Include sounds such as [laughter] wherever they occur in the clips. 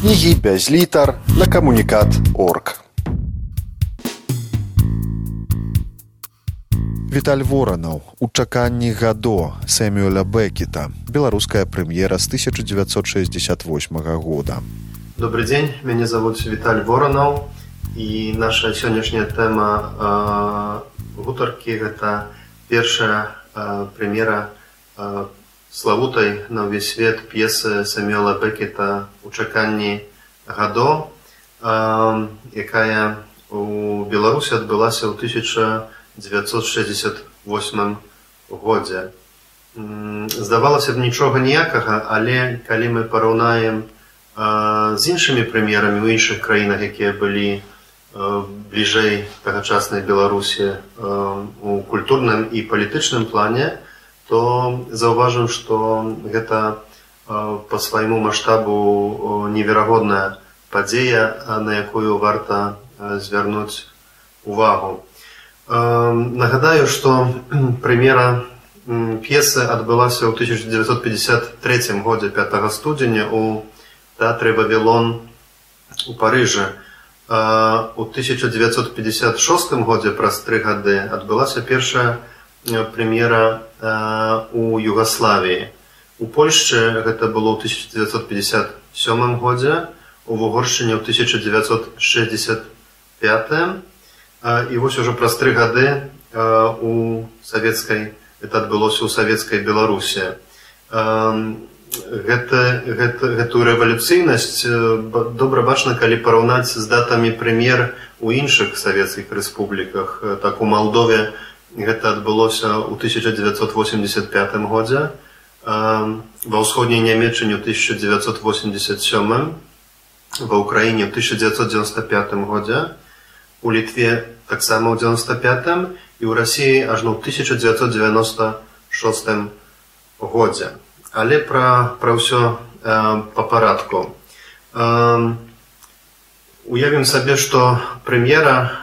кнігі без літар на камунікат орг. Віталь воранаў у чаканні гадо сэмюэля бекета беларуская прэм'ера з 1968 года добрый дзень мяне зовут віталь воранаў і наша сённяшняя тэма гутаркі гэта першая прэм'ера славутай на ўвесь свет п'есы самела бекета у чаканні гадо якая у беларусі адбылася ў 1968 годзе. Здавалася б нічога ніякага але калі мы параўнаем з іншымі прэм'ерамі ў іншых краінах якія былі бліжэй тагачаснай беларусі у культурным і палітычным плане то заўважым што гэта по свайму маштабу неверагодная падзея на якую варта звярнуць увагу. Нагадаю што прэм'ера п'есы адбылася ў 1953 годзе 5 студзеня у тэатры вавілон у парыжы. У 1956 годзе праз тры гады адбылася першая прэм'ера у югославіі. У польшчы гэта было ў 1957 годзе у вугоршчыне ў 1965 і вось ужо праз тры гады у савецкай это адбылося ў савецкай беларусі. Гэта, гэта гэтую рэвалюцыйнасць добра бачна калі параўнаць з датамі прэм'ер у іншых савецкіх рэспубліках так у малдове у гэта адбылося ў 1985 годзе ва ўсходняй нямецчыне 1987 ва ўкраіне 1995 годзе у літве таксама ў 95 і ў рассіі ажно ў 1996 годзе але пра пра ўсё па парадку уявім сабе што прэм'ера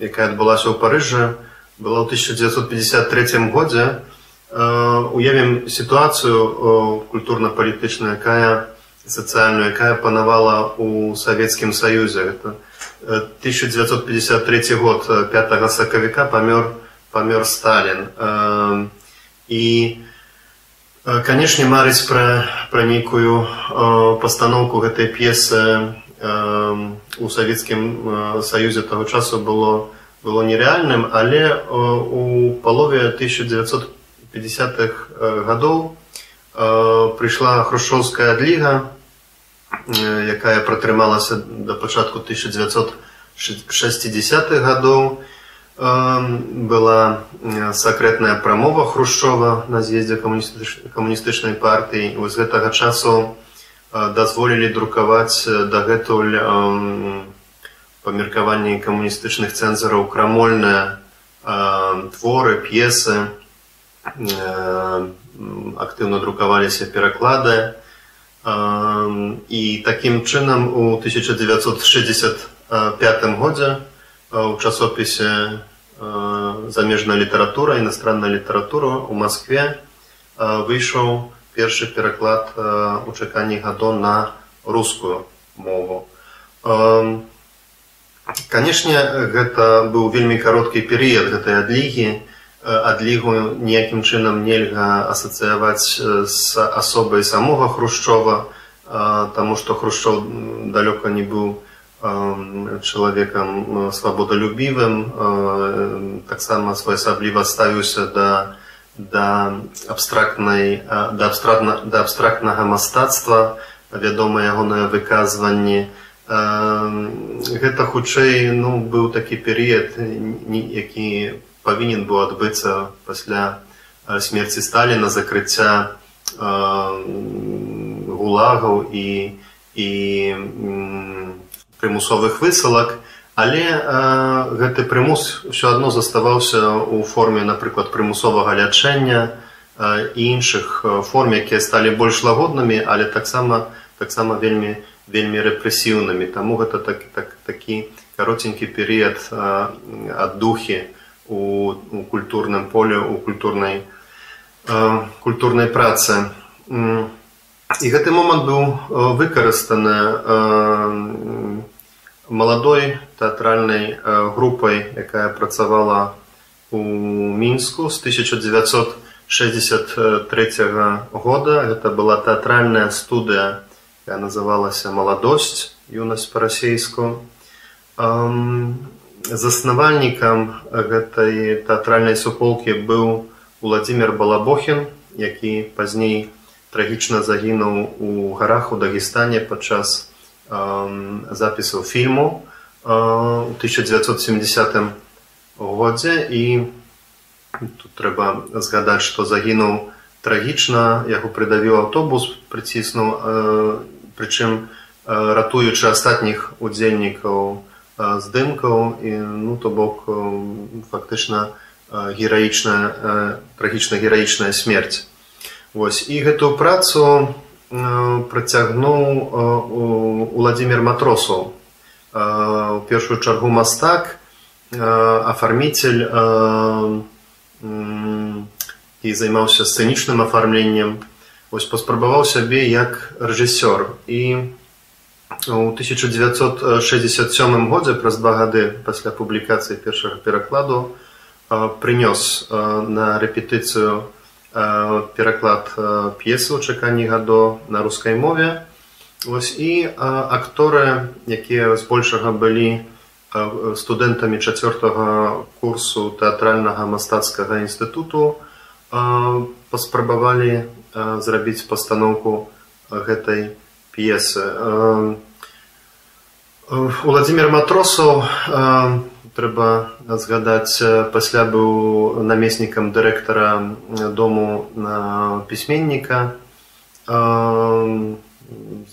якая адбылася ў парыжы была ў 1953 годзе. Уявім сітуацыю культурна-палітычная якая сацыяльную якая панавала у савецкім саюзе. Это 1953 год 5 сакавіка памёр памёр сталін. І канешне марыць пра пра нейкую пастаноўку гэтай п'есы у савецкім саюзе таго часу было было нереальным але у палове 1950х гадоў прыйшла хрушчоўская адліга якая пратрымалася да пачатку 1960х гадоў была сакрэтная прамова хрушчова на з'ездзе камуністычнай партыі з гэтага часу дазволілі друкаваць дагэтуль па меркаванні камуністычных цэнзараў крамольныя творы п'есы актыўна друкаваліся пераклады. І такім чынам у 1965 годзе у часопісе замежная літаратура іностранная літаратура у москве выйшаў першы пераклад у чаканні гадон на рускую мову. Канешне, гэта быў вельмі кароткі перыяд гэтай адлігі. Адлігу ніякім чынам нельга асацыяваць з асобай самога хрушчова, таму што хрушчоў далёка не быў чалавекам свабодалюбівым, таксама своеасабліва ставіўся да, да абстрактнай да абстрактна да абстрактнага мастацтва вядома ягонае выказванне. Гэта хутчэй ну быў такі перыяд які павінен быў адбыцца пасля смерці сталіна закрыцця гулагаў і і прымусовых высылак Але э, гэты прымус ўсё адно заставаўся ў форме, напрыклад, прымусовага лячэння э, і іншых форм, якія сталі больш лагоднымі, але таксама таксама вельмі вельмі рэпрэсіўнымі. Таму гэта так, так, такі каротенькі перыяд э, ад духі у, у культурным поле у культурнай, э, культурнай працы. і гэты момант быў выкарыстаны маладой тэатральнай э, групай якая працавала у мінску з 1963 года. Гэта была тэатральная студыя якая называлася маладосць юнасць па-расейску заснавальнікам гэтай тэатральнай суполкі быў владимир балабохін які пазней трагічна загінуў у гарах у дагестане падчас запісаў фільму у 1970 годзе. І тут трэба згадаць што загінуў трагічна яго прыдавіў аўтобус прыціснуў прычым ратуючы астатніх удзельнікаў здымкаў. І ну то бок фактычна гераічная трагічна гераічная смерць. Вось. І гэтую працу працягнуў Владзімир матросаў. У першую чаргу мастак афарміцель і займаўся сцэнічным афармленнем. Ось паспрабаваў сябе як рэжысёр. І у 1967 годзе праз два гады пасля публікацыі першага перакладу прынёс на рэпетыцыю пераклад п'есы ў чаканні гадо на рускай мове Вось і акторы, якія збольшага былі студэнтамі чацвёртага курсу тэатральнага мастацкага інстытуту, паспрабавалі зрабіць пастаноўку гэтай п'есы. Владзімир матросаў трэба згадаць пасля быў намеснікам дырэктара дому пісьменніка.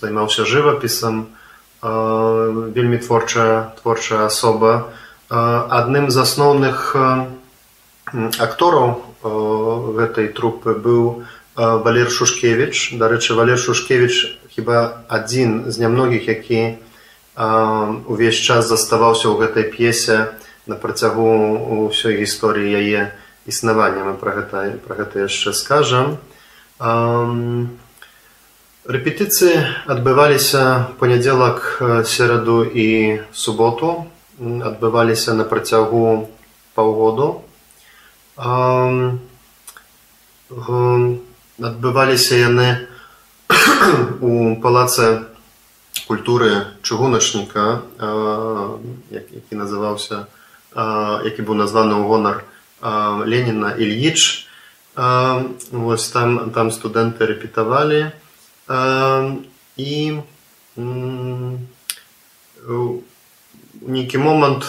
Займаўся жывапісам. Вельмі творчая творчая асоба. Адным з асноўных актораў гэтай трупы быў валер шушкевич дарэчы валер шушкевич хіба адзін з нямногіх які увесь час заставаўся ў гэтай п'есе на працягу ўсёй гісторыі яе існавання. Мы пра гэта пра гэта яшчэ скажам. Рэпетыцыі адбываліся панядзелак сераду і суботу, адбываліся на працягу паўгоду. Адбываліся яны [coughs] у палацы культуры чыгуначніка, які называўся, які быў названы ў гонар Леніна Ільіч. Вось там, там студэнты рэпетавалі і нейкі момант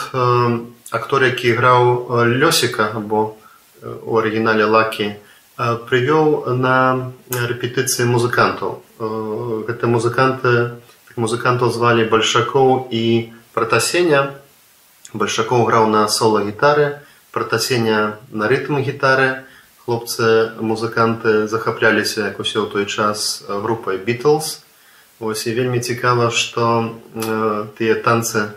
актор які граў лёсіка або у арыгінале лакі прывёў на рэпетыцыі музыкантаў гэта музыканты музыкантаў звалі бальшакоў і пратасеня. Бальшакоў граў на сола гітары пратасеня на рытм гітары хлопцы музыканты захапляліся як усе ў той час групай Beatles. Ось і вельмі цікава што э, тыя танцы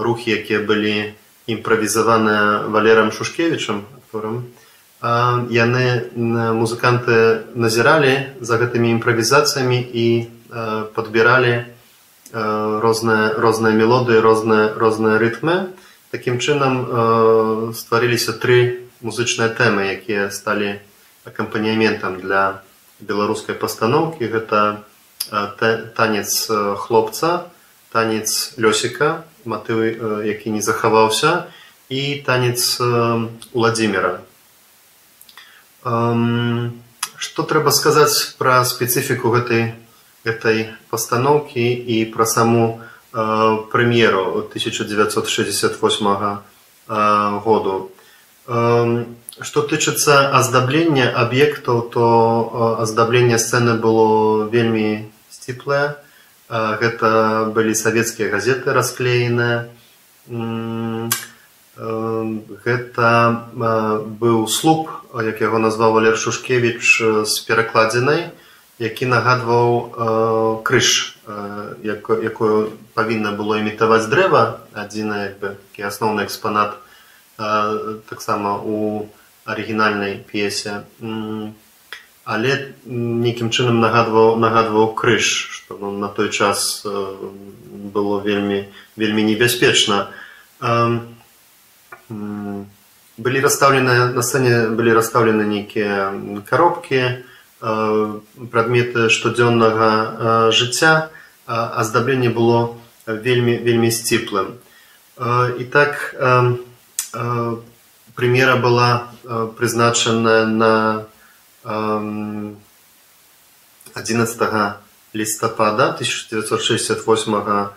рухі якія былі імправізаваныя валерам шушкевичам акторам яны музыканты назіралі за гэтымі імправізацыямі і э, падбіралі розныя розныя мелодыі розныя розныя рытмы такім чынам стварыліся тры музычныя тэмы якія сталі акампаніяментам для беларускай пастаноўкі гэта танец хлопца танец лёсіка матывы які не захаваўся і танец владимира что трэба сказаць пра спецыфіку гэтай гэтай пастаноўкі і пра саму прэм'еру 1968 году Што тычыцца аздаблення аб'ектаў, то аздабленне сцэны было вельмі сціплае. Гэта былі савецкія газеты расклееныя. Гэта быў слуп, як яго назваў Валер Шушкевіч з перакладзінай, які нагадваў крыж, якую павінна было імітаваць дрэва, адзіны асноўны экспанат таксама у арыгінальнай п'есе. Але нейкім чынам нагадваў нагадваў крыж што ну, на той час э, было вельмі вельмі небяспечна. Э, былі расстаўлены на сцэне былі расстаўлены нейкія каробкі э, прадметы штодзённага э, жыцця аздабленне было вельмі вельмі сціплым. Э, і так э, э, прэм'ера была э, прызначана на 11 лістапада 1968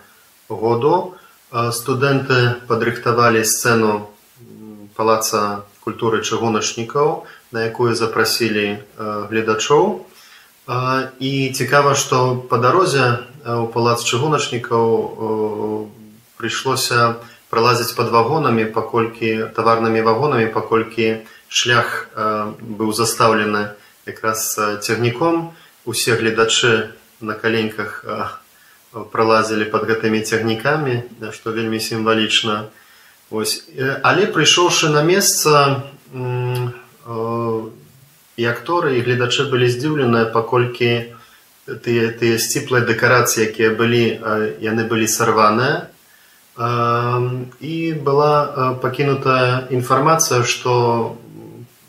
году. Студэнты падрыхтавалі сцэну палаца культуры чыгуначнікаў на якую запрасілі гледачоў. І цікава што па дарозе у палац чыгуначнікаў прыйшлося пралазіць пад вагонамі паколькі таварнымі вагонамі паколькі шлях быў застаўлены якраз цягніком. Усе гледачы на каленьках пролазілі под гэтымі цягнікамі што вельмі сімвалічна. Але прыйшоўшы на месца і акторы і гледачы былі здзіўленыя паколькі тыя тыя сціплыя дэкарацыі якія былі яны былі сарваныя. І была пакінутая інфармацыя што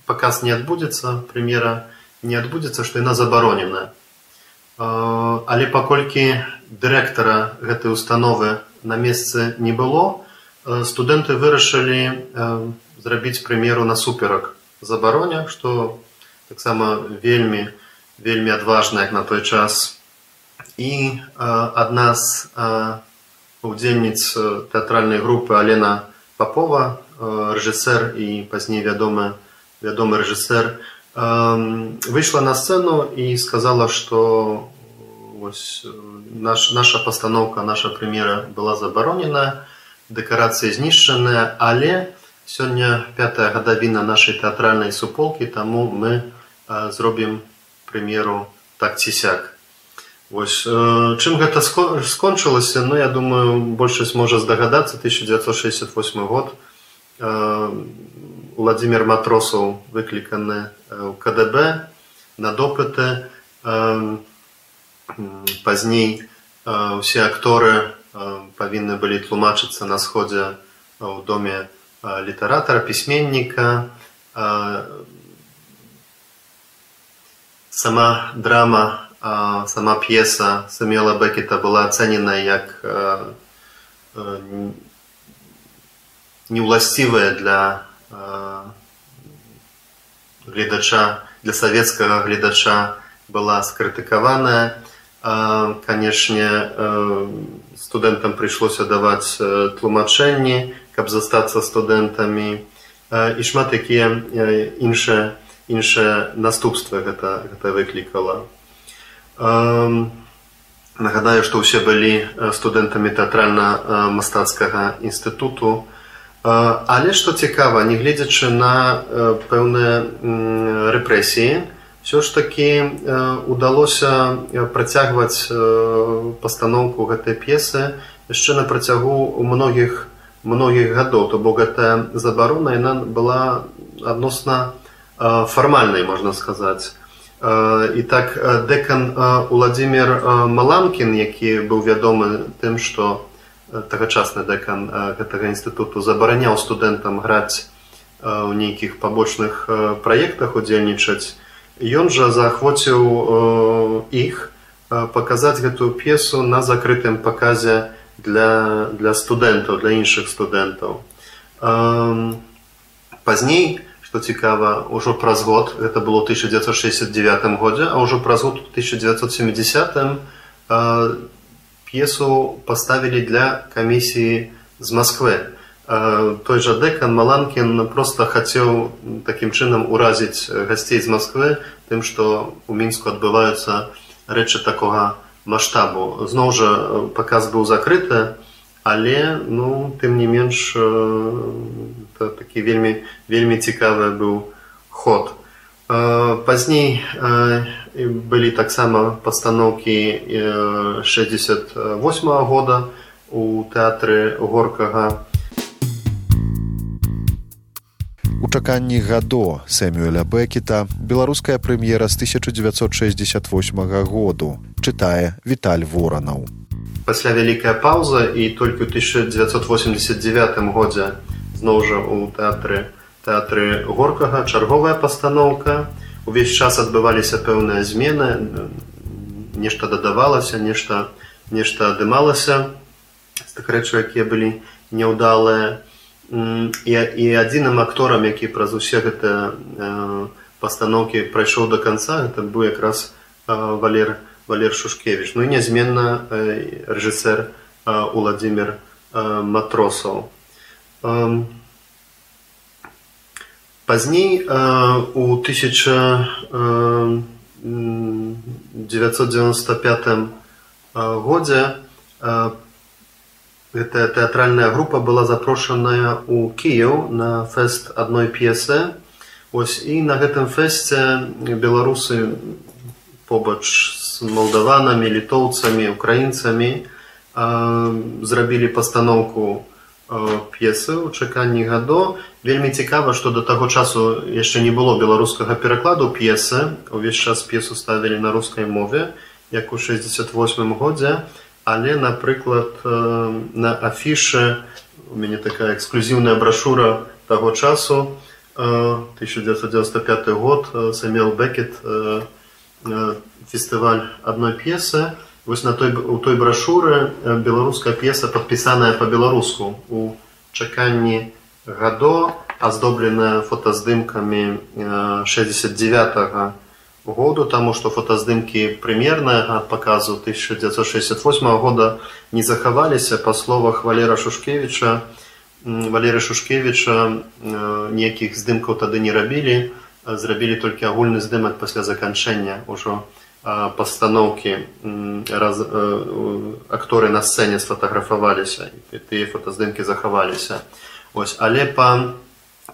паказ не адбудзецца прэм'ера не адбудзецца што яна забаронена. Але паколькі дырэктара гэтай установы на месцы не было студэнты вырашылі зрабіць прэм'еру насуперак. Забароне што таксама вельмі вельмі адважна як на той час. І адна з удзельніц тэатральнай групы алена папова рэжысэр і пазней вядомая вядомы рэжысэр выйшла на сцэну і сказала што вось наш, наша пастаноўка наша прэм'ера была забаронена дэкарацыі знішчаная але сёння пятая гадавіна нашай тэатральнай суполкі таму мы а, зробім прэм'еру так ці сяк Вось, чым гэта скончылася ну я думаю большасць можа здагадацца 1968 год Владимир Матросаў выкліканы ў КДБ на допыты пазней усе акторы павінны былі тлумачыцца на сходзе ў доме літаратара пісьменніка сама драма сама п'еса самела бекета была ацэнена як неўласцівая для гледача для савецкага гледача была скрытыкаваная канешне студэнтам прыйшлося даваць тлумачэнні каб застацца студэнтамі і шмат якія іншыя іншыя наступствы гэта гэта выклікала. Нагадаю што ўсе былі студэнтамі тэатральна мастацкага інстытуту Але што цікава, нягледзячы на пэўныя рэпрэсіі, ўсё ж такі удалося працягваць пастаноўку гэтай п'есы яшчэ на працягу многіх многіх гадоў, то бок гэтая забарона яна была адносна фармальнай можна сказаць. І так дэкан Уладзімир Маланкін, які быў вядомы тым, што тагачасны дэкан гэтага інстытуту забараняў студэнтам граць у нейкіх пабочных праектах удзельнічаць ён жа заахвоціў іх паказаць гэтую п'есу на закрытым паказе для для студэнтаў для іншых студэнтаў пазней што цікава ўжо праз год гэта было 1969 годзе а ўжо праз год 1970 п'есу паставілі для камісіі з Масквы. Той жа дэкан Маланкін проста хацеў такім чынам уразіць гасцей з Масквы тым, што ў мінску адбываюцца рэчы такога маштабу. Зноў жа паказ быў закрыты, але ну, тым не менш такі вельмі, вельмі цікавы быў ход. Пазней былі таксама пастаноўкі 68 -го года у тэатры горкага. У чаканні гадо Сэмюэля Бекета беларуская прэм'ера з 1968 году чытае Віталь Воранаў. Пасля вялікая паўза і толькі ў 1989 годзе зноў жа у тэатры тэатры горкага чарговая пастаноўка. Увесь час адбываліся пэўныя змены, нешта дадавалася, нешта нешта адымалася. Так рэчы, якія былі няўдалыя. І, і адзіным акторам які праз усе гэтыя э, пастаноўкі прайшоў до конца это быў якраз э, валер валер шушкевич ну і нязменна э, рэжысэр э, владимир э, матросаў пазней у 1995 э, годзе гэтая тэатральная група была запрошаная ў кіяў на фэст адной п'есы ось і на гэтым фэсце беларусы побач з малдаванамі літоўцамі украінцамі э, зрабілі пастаноўку п'есы ў чаканні гадо вельмі цікава што да таго часу яшчэ не было беларускага перакладу п'есы увесь час п'есу ставілі на рускай мове як у 68 годзе. Але напрыклад на афішы у мяне такая эксклюзіўная брашура таго часу 1995 год самел бекет фестываль адной п'есы вось на той у той брашуры беларуская п'еса падпісаная по-беларуску у чаканні гадо аздобленая фотаздымкамі 69 -го году таму што фотаздымкі прымернага паказу 1968 года не захаваліся. Па словах валера шушкевича валеры шушкевича ніякіх здымкаў тады не рабілі зрабілі толькі агульны здымак пасля заканчэння ўжо пастаноўкі раз акторы на сцэне сфотаграфаваліся тыя фотаздымкі захаваліся ось але па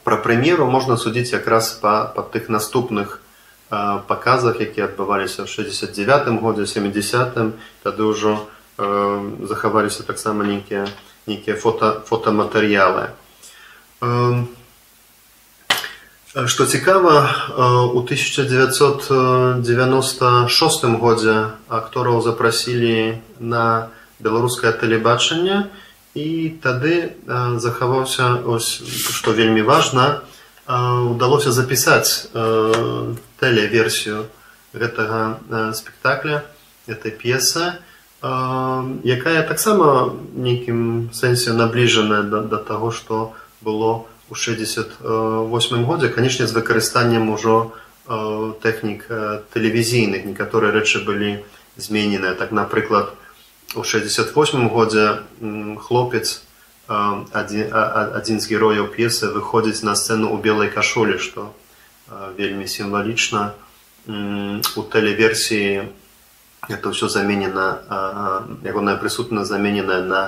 пра прэм'еру можна судзіць якраз па па тых наступных паказах які адбываліся ў 69 годзе 70 тады ўжо э, захаваліся таксама нейкія нейкія фото фотоматэрыялы што цікава у 1996 годзе актораў запрасілі на беларускае тэлебачанне і тады захаваўся ось што вельмі важна удалося запісаць тэлеверсію гэтага спектакля этой п'есы якая таксама нейкім сэнсе набліжаная да, да таго што было у 68 годзе канешне з выкарыстаннем ужо тэхнік тэлевізійных некаторыя рэчы былі змененыя. Так напрыклад у 68 годзе хлопец адзін, адзін з герояў п'есы выходзіць на сцэну ў белай кашолі што вельмі сімвалічна. У тэлеверсіі это ўсё заменена ягоная прысутна замененая на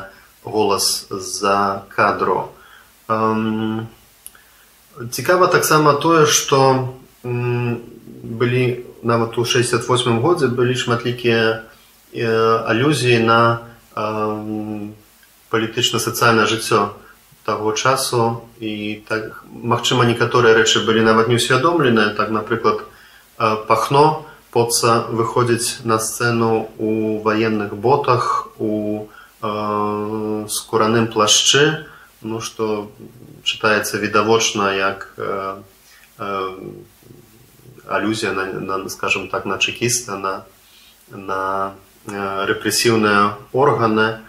голас за кадро цікава таксама тое што былі нават у 68 годзе былі шматлікія алюзіі на палітычна-сацыяльнае жыццё таго часу. І так магчыма некаторыя рэчы былі нават не ўсвядомленыя. Так напрыклад пахно поца выходзіць на сцэну у ваенных ботах у э, скураным плашчы ну што чытаецца відавочна як э, э, алюзія на, на скажем так на чекіста на на э, рэпрэсіўныя органы.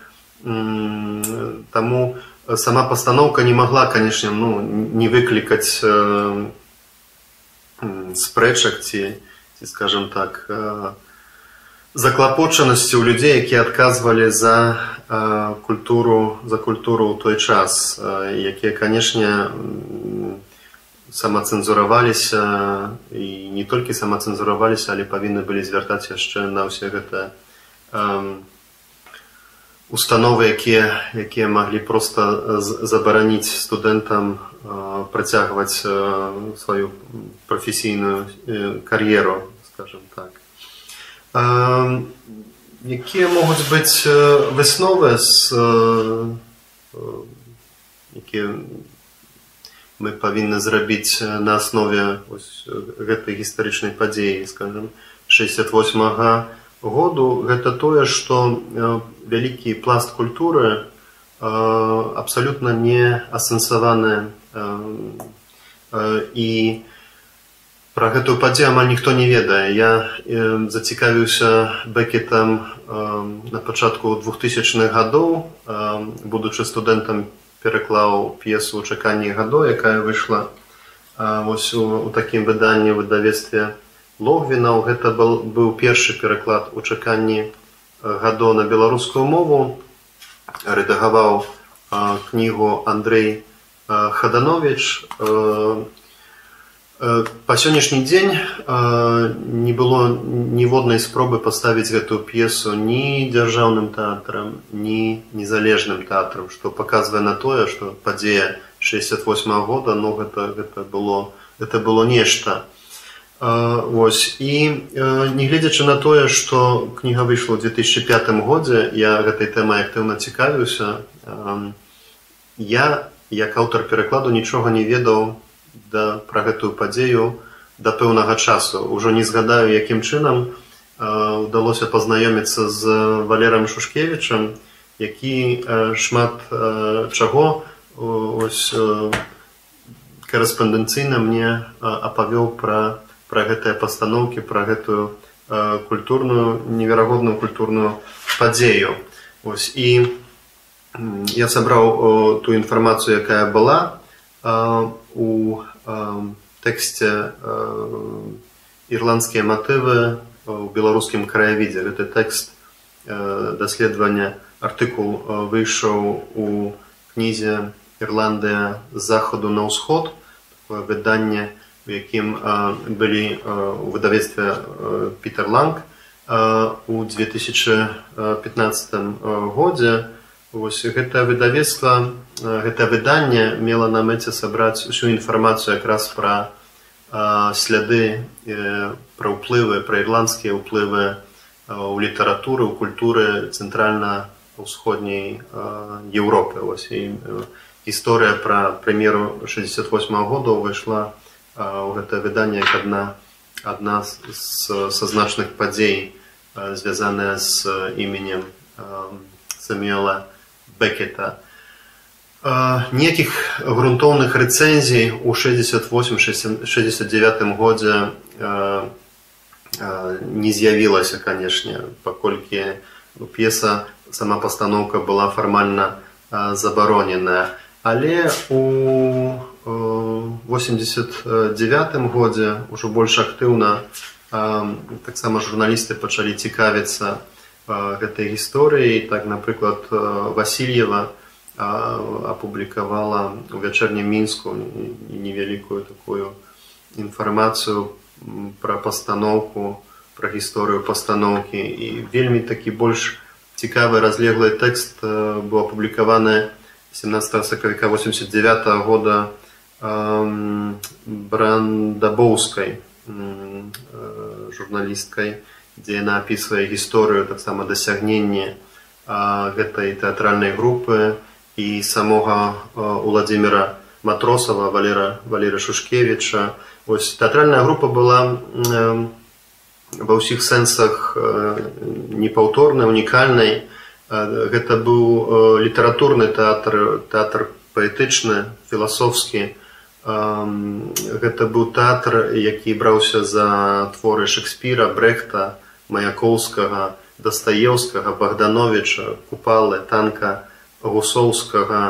Таму сама пастаноўка не магла, канешне, ну, не выклікаць э, спрэчак ці, ці скажем так, э, заклапочанасці ў людзей, якія адказвалі за э, культуру за культуру ў той час, э, якія, канешне, самацэнзураваліся і не толькі самацэнзураваліся, але павінны былі звяртаць яшчэ на ўсе гэта э, установы якія якія маглі просто забараніць студэнтам працягваць сваю прафесійную кар'еру скажем так якія могуць быць высновы з якія мы павінны зрабіць на аснове гэтай гістарычнай падзеі скажем 68 -го году? Гэта тое што вялікі пласт культуры абсалютна не асэнсаваны і пра гэтую падзею амаль ніхто не ведае. Я зацікавіўся бэкетам на пачатку двухтысячных гадоў. Будучы студэнтам пераклаў п'есу ў чаканні гадоў якая выйшла вось у, у такім выданні выдавецтве логвінаў гэта был быў першы пераклад у чаканні гадоў на беларускую мову. Рэдагаваў кнігу андрей хаданович па сённяшні дзень не было ніводнай спробы паставіць гэтую п'есу ні дзяржаўным тэатрам ні незалежным тэатрам што паказвае на тое што падзея 68 -го года ну гэта гэта было это было нешта Вось і нягледзячы на тое, што кніга выйшла ў 2005 годзе, я гэтай тэмай актыўна цікавіўся. Я як аўтар перакладу нічога не ведаў да, пра гэтую падзею да пэўнага часу. Ужо не згадаю, якім чынам удалося пазнаёміцца з валерам Шушкевічам, які шмат чаго ось, карэспандэнцыйна мне апавёў пра пра гэтыя пастаноўкі пра гэтую э, культурную неверагодную культурную падзею ось і я сабраў э, ту інфармацыю якая была э, у тэксце ірландскія матывы у беларускім краявідзе. Гэты тэкст даследавання артыкул выйшаў у кнізе ірландыя з захаду на ўсход выданне у якім былі у выдавецтве Пітер Ланг. У 2015 годзе вось гэтае выдавецтва гэта выданне мела на мэце сабраць усю інфармацыю якраз пра сляды пра ўплывы пра ірландскія ўплывы у літаратуры у культуры цэнтральна ўсходняй Еўропы. Вось і гісторыя пра прэмеру 68 -го года ўвайшла у гэтае выданне як адна адна з са значных падзей звязаная з іменем самела бекета некіх грунтоўных рэцэнзій у 68 69 годзе не з'явілася канешне паколькі п'еса сама пастаноўка была фармальна забароненая але у 89 годзе ўжо больш актыўна таксама журналісты пачалі цікавіцца гэтай гісторыяй так напрыклад васильева апублікавала у вячэрнім мінску невялікую такую інфармацыю пра пастаноўку пра гісторыю пастаноўкі і вельмі такі больш цікавы разлеглы тэкст быў апублікаваны 17 сакавіка 89 -го года брандабоўскай э, журналісткай дзе яна апісвае гісторыю таксама дасягнення гэтай тэатральнай групы і самога владимира матросова валера валера шушкевича. Ось тэатральная група была э, ва ўсіх сэнсах э, непаўторнай унікальнай гэта быў літаратурны тэатр тэатр паэтычны філасофскі гэта быў тэатр які браўся за творы шекспіра брехта маяковскага дастаеўскага богдановича купалы танка гусоўскага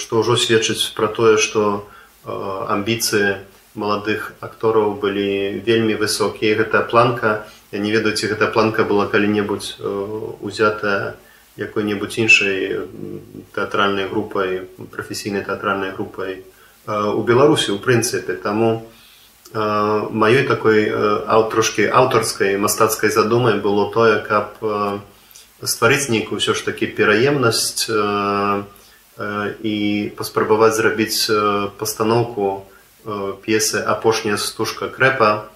што ўжо сведчыць пра тое што амбіцыі маладых актораў былі вельмі высокія. Гэтая планка я не ведаю ці гэта планка была калі-небудзь э, узятая якой-небудзь іншай тэатральнай групай прафесійнай тэатральнай групай э, у беларусі у прынцыпе. Таму э, маёй такой аўтрошкі аўтарскай мастацкай задумай было тое каб стварыць нейкую ўсё ж такі пераемнасць і паспрабаваць зрабіць пастаноўку п'есы апошняя стужка крэпа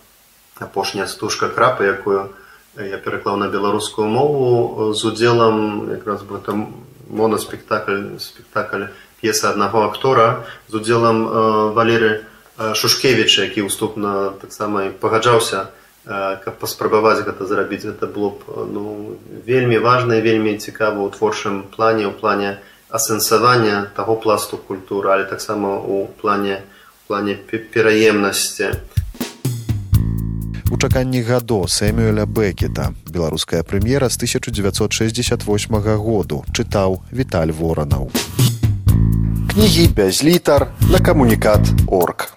апошняя стужка крапы якую я пераклаў на беларускую мову з удзелам якраз бы там моноспектакль спектакль п'еса аднаго актора з удзелам валеры шушкевіча які уступна таксама пагаджаўся каб паспрабаваць гэта зрабіць гэта было б ну вельмі важна вельмі цікава ў творчым плане ў плане асэнсавання таго пласту культуры але таксама у плане плане пераемнасці. У чаканні гадо сэмюэля бекета беларуская прэм'ера з 1968 году чытаў віталь воранаў. Кнігі без літар на камунікат орг